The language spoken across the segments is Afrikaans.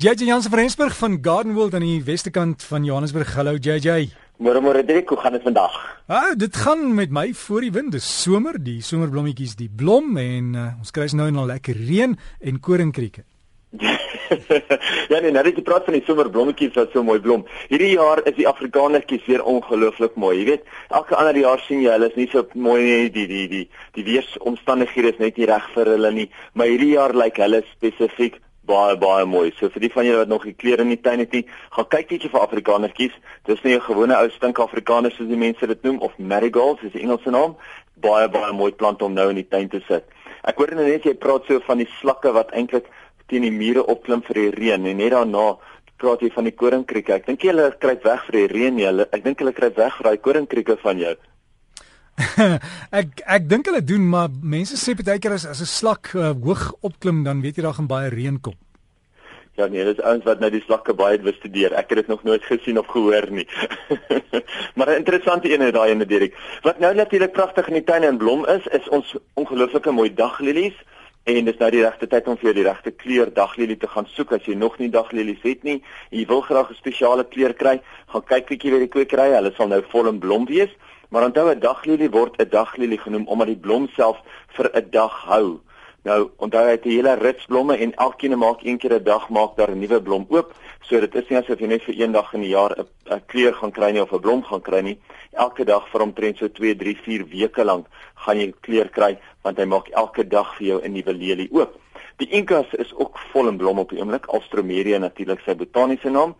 JJ Jansen van Rensburg van Garden World aan die westekant van Johannesburg. Hallo JJ. Môre môre Dirk, hoe gaan dit vandag? Ah, dit gaan met my voor die wind. Dis somer, die somerblommetjies die blom en uh, ons kry nou nog lekker reën en koringkrieke. ja nee, nou dat jy praat van die somerblommetjies wat so mooi blom. Hierdie jaar is die Afrikanertjies weer ongelooflik mooi. Jy weet, elke ander jaar sien jy hulle is nie so mooi nie. Die die die die weeromstandighede is net nie reg vir hulle nie, maar hierdie jaar lyk like hulle spesifiek baie baie mooi. So vir die van julle wat nog nie klere in die tuin het nie, gaan kyk netjie vir Afrikanertjies. Dis nie 'n gewone ou stink Afrikaners soos die mense dit noem of marigolds, is die Engelse naam. Baie baie mooi plant om nou in die tuin te sit. Ek hoor net jy praat so van die slakke wat eintlik teen die mure opklim vir die reën en net daarna praat jy van die koringkrieke. Ek dink hulle kruip weg vir die reën nie. Hulle ek dink hulle kruip weg vir daai koringkrieke van jou. ek ek dink hulle doen maar mense sê baie keer as as 'n slak uh, hoog opklim dan weet jy daar gaan baie reën kom. Ja nee, dis ouens wat nou die slakke baie bestudeer. Ek het dit nog nooit gesien of gehoor nie. maar 'n interessante een is daai ene Dirk. Wat nou natuurlik pragtig in die tuin en blom is, is ons ongelooflike mooi daglilies en dis nou die regte tyd om vir jou die regte kleur daglilie te gaan soek as jy nog nie daglilies het nie. Jy wil graag 'n spesiale kleur kry, gaan kyk bietjie by die kwekery. Hulle sal nou vol in blom wees. Maar onthou 'n daglilie word 'n daglilie genoem omdat die blom self vir 'n dag hou. Nou onthou hy het 'n hele rits blomme en elkeen maak een keer 'n dag maak daar 'n nuwe blom oop. So dit is nie asof jy net vir een dag in die jaar 'n kleur gaan kry nie of 'n blom gaan kry nie. Elke dag vir omtrent so 2, 3, 4 weke lank gaan jy kleur kry want hy maak elke dag vir jou 'n nuwe lelie oop. Die Incas is ook vol in blom op die oomblik, Alstroemeria natuurlik sy botaniese naam.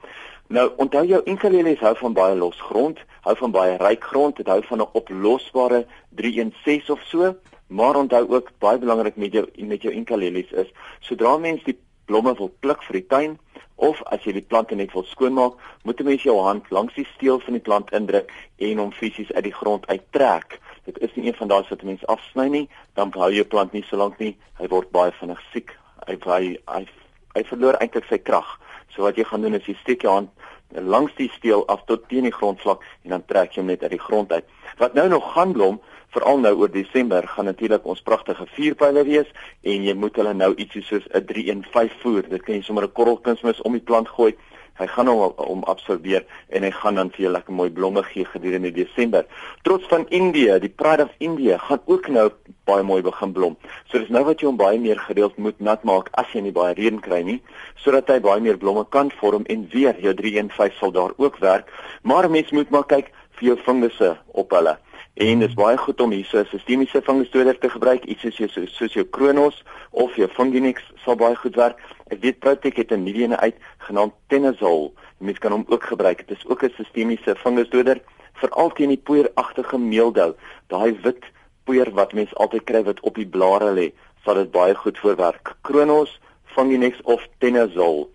Nou onthou jou Inkalelies hou van baie los grond, hou van baie ryk grond, dit hou van 'n oplosbare 316 of so, maar onthou ook baie belangrik met jou met jou Inkalelies is, sodra mens die blomme wil pluk vir die tuin of as jy die plante net wil skoonmaak, moet 'n mens jou hand langs die steel van die plant indruk en hom fisies uit die grond uittrek. Dit is nie een van daai wat 'n mens afsny nie, dan hou jou plant nie so lank nie. Hy word baie vinnig siek. Hy hy hy, hy verloor eintlik sy krag. So wat jy gaan doen is jy steek jou hand langs die steel af tot teen die grondvlak en dan trek jy hom net uit die grond uit. Wat nou nog gaan blom, veral nou oor Desember, gaan natuurlik ons pragtige vuurpyle wees en jy moet hulle nou ietsie soos 'n 315 voer. Dit kan jy sommer 'n korrelkunsmis om die plant gooi Hy gaan hom om absorbeer en hy gaan dan vir jou lekker mooi blomme gee gedurende Desember. Trots van Indië, die Pride of India gaan ook nou baie mooi begin blom. So dis nou wat jy hom baie meer gereeld moet nat maak as jy nie baie reën kry nie, sodat hy baie meer blomme kan vorm en weer jou 315 sal daar ook werk. Maar mens moet maar kyk vir jou fungusse op hulle. En dit is baie goed om hierso 'n sistemiese fungusdoder te gebruik, iets soos jou soos jou Kronos of jou Funginix sal baie goed werk. Ek weet Protek het 'n nuwe een uit genaamd Tenazol. Mens kan hom ook gebruik. Dit is ook 'n sistemiese fungusdoder veral teen die poeieragtige meeldou. Daai wit poeier wat mens altyd kry wat op die blare lê, sal dit baie goed voorwerk. Kronos, Funginix of Tenazol.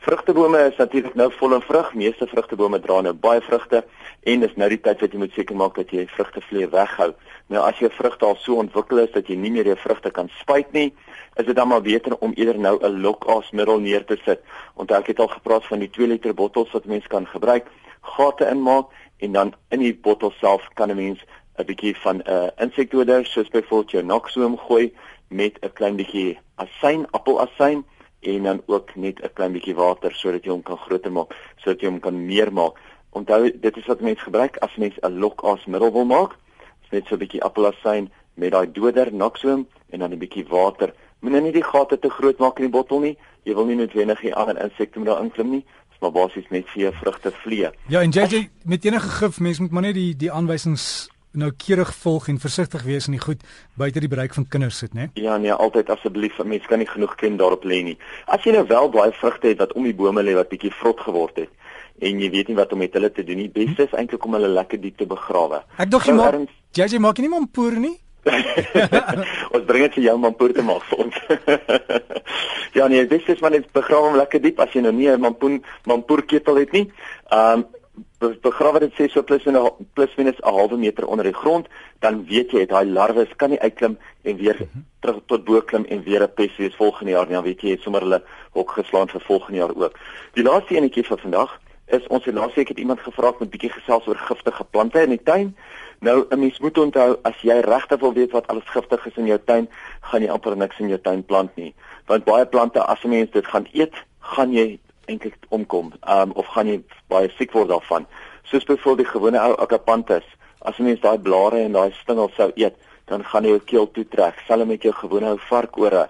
Vrugtebome is natuurlik nou vol in vrug. Meeste vrugtebome dra nou baie vrugte en dis nou die tyd wat jy moet seker maak dat jy vrugtevlee weghou. Nou as jou vrugte al so ontwikkel is dat jy nie meer jou vrugte kan spuit nie, is dit dan maar beter om eerder nou 'n lokaasmiddel neer te sit. Onthou ek het al gepraat van die 2 liter bottels wat mens kan gebruik, gate inmaak en dan in die bottel self kan 'n mens 'n bietjie van 'n uh, insekdoder soos byvoorbeeld jou noxoom gooi met 'n klein bietjie asyn, appelasyn en dan ook net 'n klein bietjie water sodat jy hom kan groter maak, sodat jy hom kan meer maak. Onthou, dit is wat mense gebruik as mens 'n lokaasmiddel wil maak. Dis net so 'n bietjie appelasyn met daai doder noxoom en dan 'n bietjie water. Moenie net die gate te groot maak in die bottel nie. Jy wil nie noodwendig die ander insekte moet daar inklim nie. Dis maar basies net vir vrugte vlee. Ja, en JJ met enige gif, mens moet maar net die die aanwysings nou keurig volg en versigtig wees en nie goed buite die bereik van kinders sit, né? Ja nee, altyd asseblief, mense kan nie genoeg ken daarop lê nie. As jy nou wel baie vrugte het wat om die bome lê wat bietjie vrot geword het en jy weet nie wat om met hulle te doen nie, beste is eintlik om hulle lekker diep te begrawe. Ek dink jy maak JJ maak nie mampoer nie. ons bring dit vir jou mampoer te maak vir ons. ja nee, beste is maar net begrawe hom lekker diep as jy nou nie 'n mampoen mampoer ketel het nie. Ehm um, begrawe dit sê so plus en plus minus 'n halwe meter onder die grond, dan weet jy daai larwes kan nie uitklim en weer mhm. terug tot bo klim en weer 'n pes wees volgende jaar nie. Dan weet jy het sommer hulle hok geslaan vir volgende jaar ook. Die laaste enetjie vir vandag is ons het laas week het iemand gevra om 'n bietjie gesels oor giftige plante in die tuin. Nou 'n mens moet onthou as jy regtig wil weet wat alles giftig is in jou tuin, gaan jy amper niks in jou tuin plant nie. Want baie plante as 'n mens dit gaan eet, gaan jy eintlik omkom um, of gaan jy baie siek word daarvan. Soos byvoorbeeld die gewone ou akapanthus, as 'n mens daai blare en daai stingel sou eet, dan gaan jy jou keel toetrek, selfs met jou gewone varkore.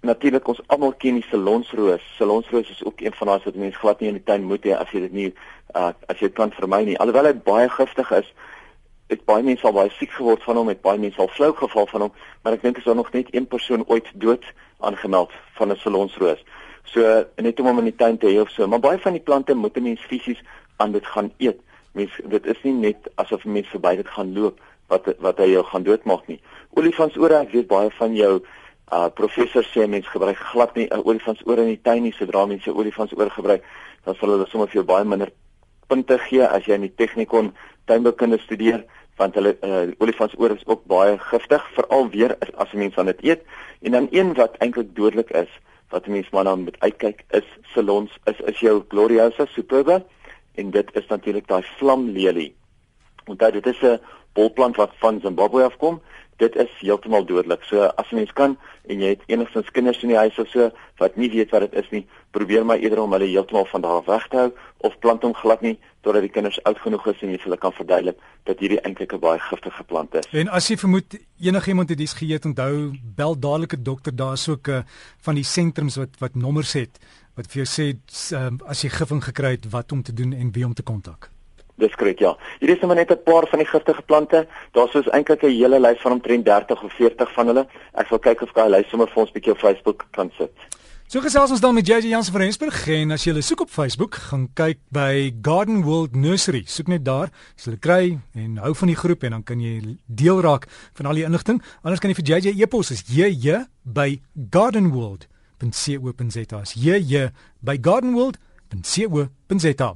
Natuurlik ons almal ken die salonsroos. Salonsroos is ook een van daai wat mense glad nie in die tuin moet hê as jy dit nie uh, as jy kan vermy nie. Alhoewel hy baie giftig is, het baie mense al baie siek geword van hom, het baie mense al flou geval van hom, maar ek dink is daar nog net een persoon ooit dood aangemeld van 'n salonsroos. So net om hom in die tuin te hê of so, maar baie van die plante moet 'n mens fisies aan dit gaan eet. Mens dit is nie net asof 'n mens verby dit gaan loop wat wat hy jou gaan doodmaak nie. Olifantsore, ek weet baie van jou uh professor sê mens gebruik glad nie 'n uh, olifantsoor in die tuin nie sodra mense olifantsoor gebruik, dan sal hulle sommer vir jou baie minder punte gee as jy in die tegnikon tuinboukunde studeer want hulle uh, olifantsoor is ook baie giftig veral weer as 'n mens aan dit eet en dan een wat eintlik dodelik is wat mense maar dan moet uitkyk is salons is is jou gloriosa superba en dit is natuurlik daai vlamlelie. Onthou dit is 'n bolplant wat van Zimbabwe afkom. Dit is heeltemal dodelik. So as 'n mens kan en jy het enigstens kinders in die huis of so wat nie weet wat dit is nie, probeer maar eerder om hulle heeltemal van daar weg te hou of plant hom glad nie totdat die kinders oud genoeg is en jy hulle kan verduidelik dat hierdie eintlik 'n baie giftige plant is. En as jy vermoed enigiemand het iets geëet, onthou bel dadelik 'n dokter. Daar's ook 'n uh, van die sentrums wat wat nommers het wat vir jou sê um, as jy gifing gekry het wat om te doen en wie om te kontak. Dis korrek ja. Hier is maar net 'n paar van die giftige plante. Daar's soos eintlik 'n hele lys van omtrent 30 of 40 van hulle. Ek sal kyk of ek daai lys sommer vir ons bietjie op Facebook kan sit. So gesels ons dan met JJ Jansen van Rensburg en as jy hulle soek op Facebook, gaan kyk by Garden World Nursery. Soek net daar, jy sal kry en hou van die groep en dan kan jy deel raak van al die inligting. Anders kan jy vir JJ e-pos is JJ by gardenworld.co.za. Jy jy by gardenworld.co.za.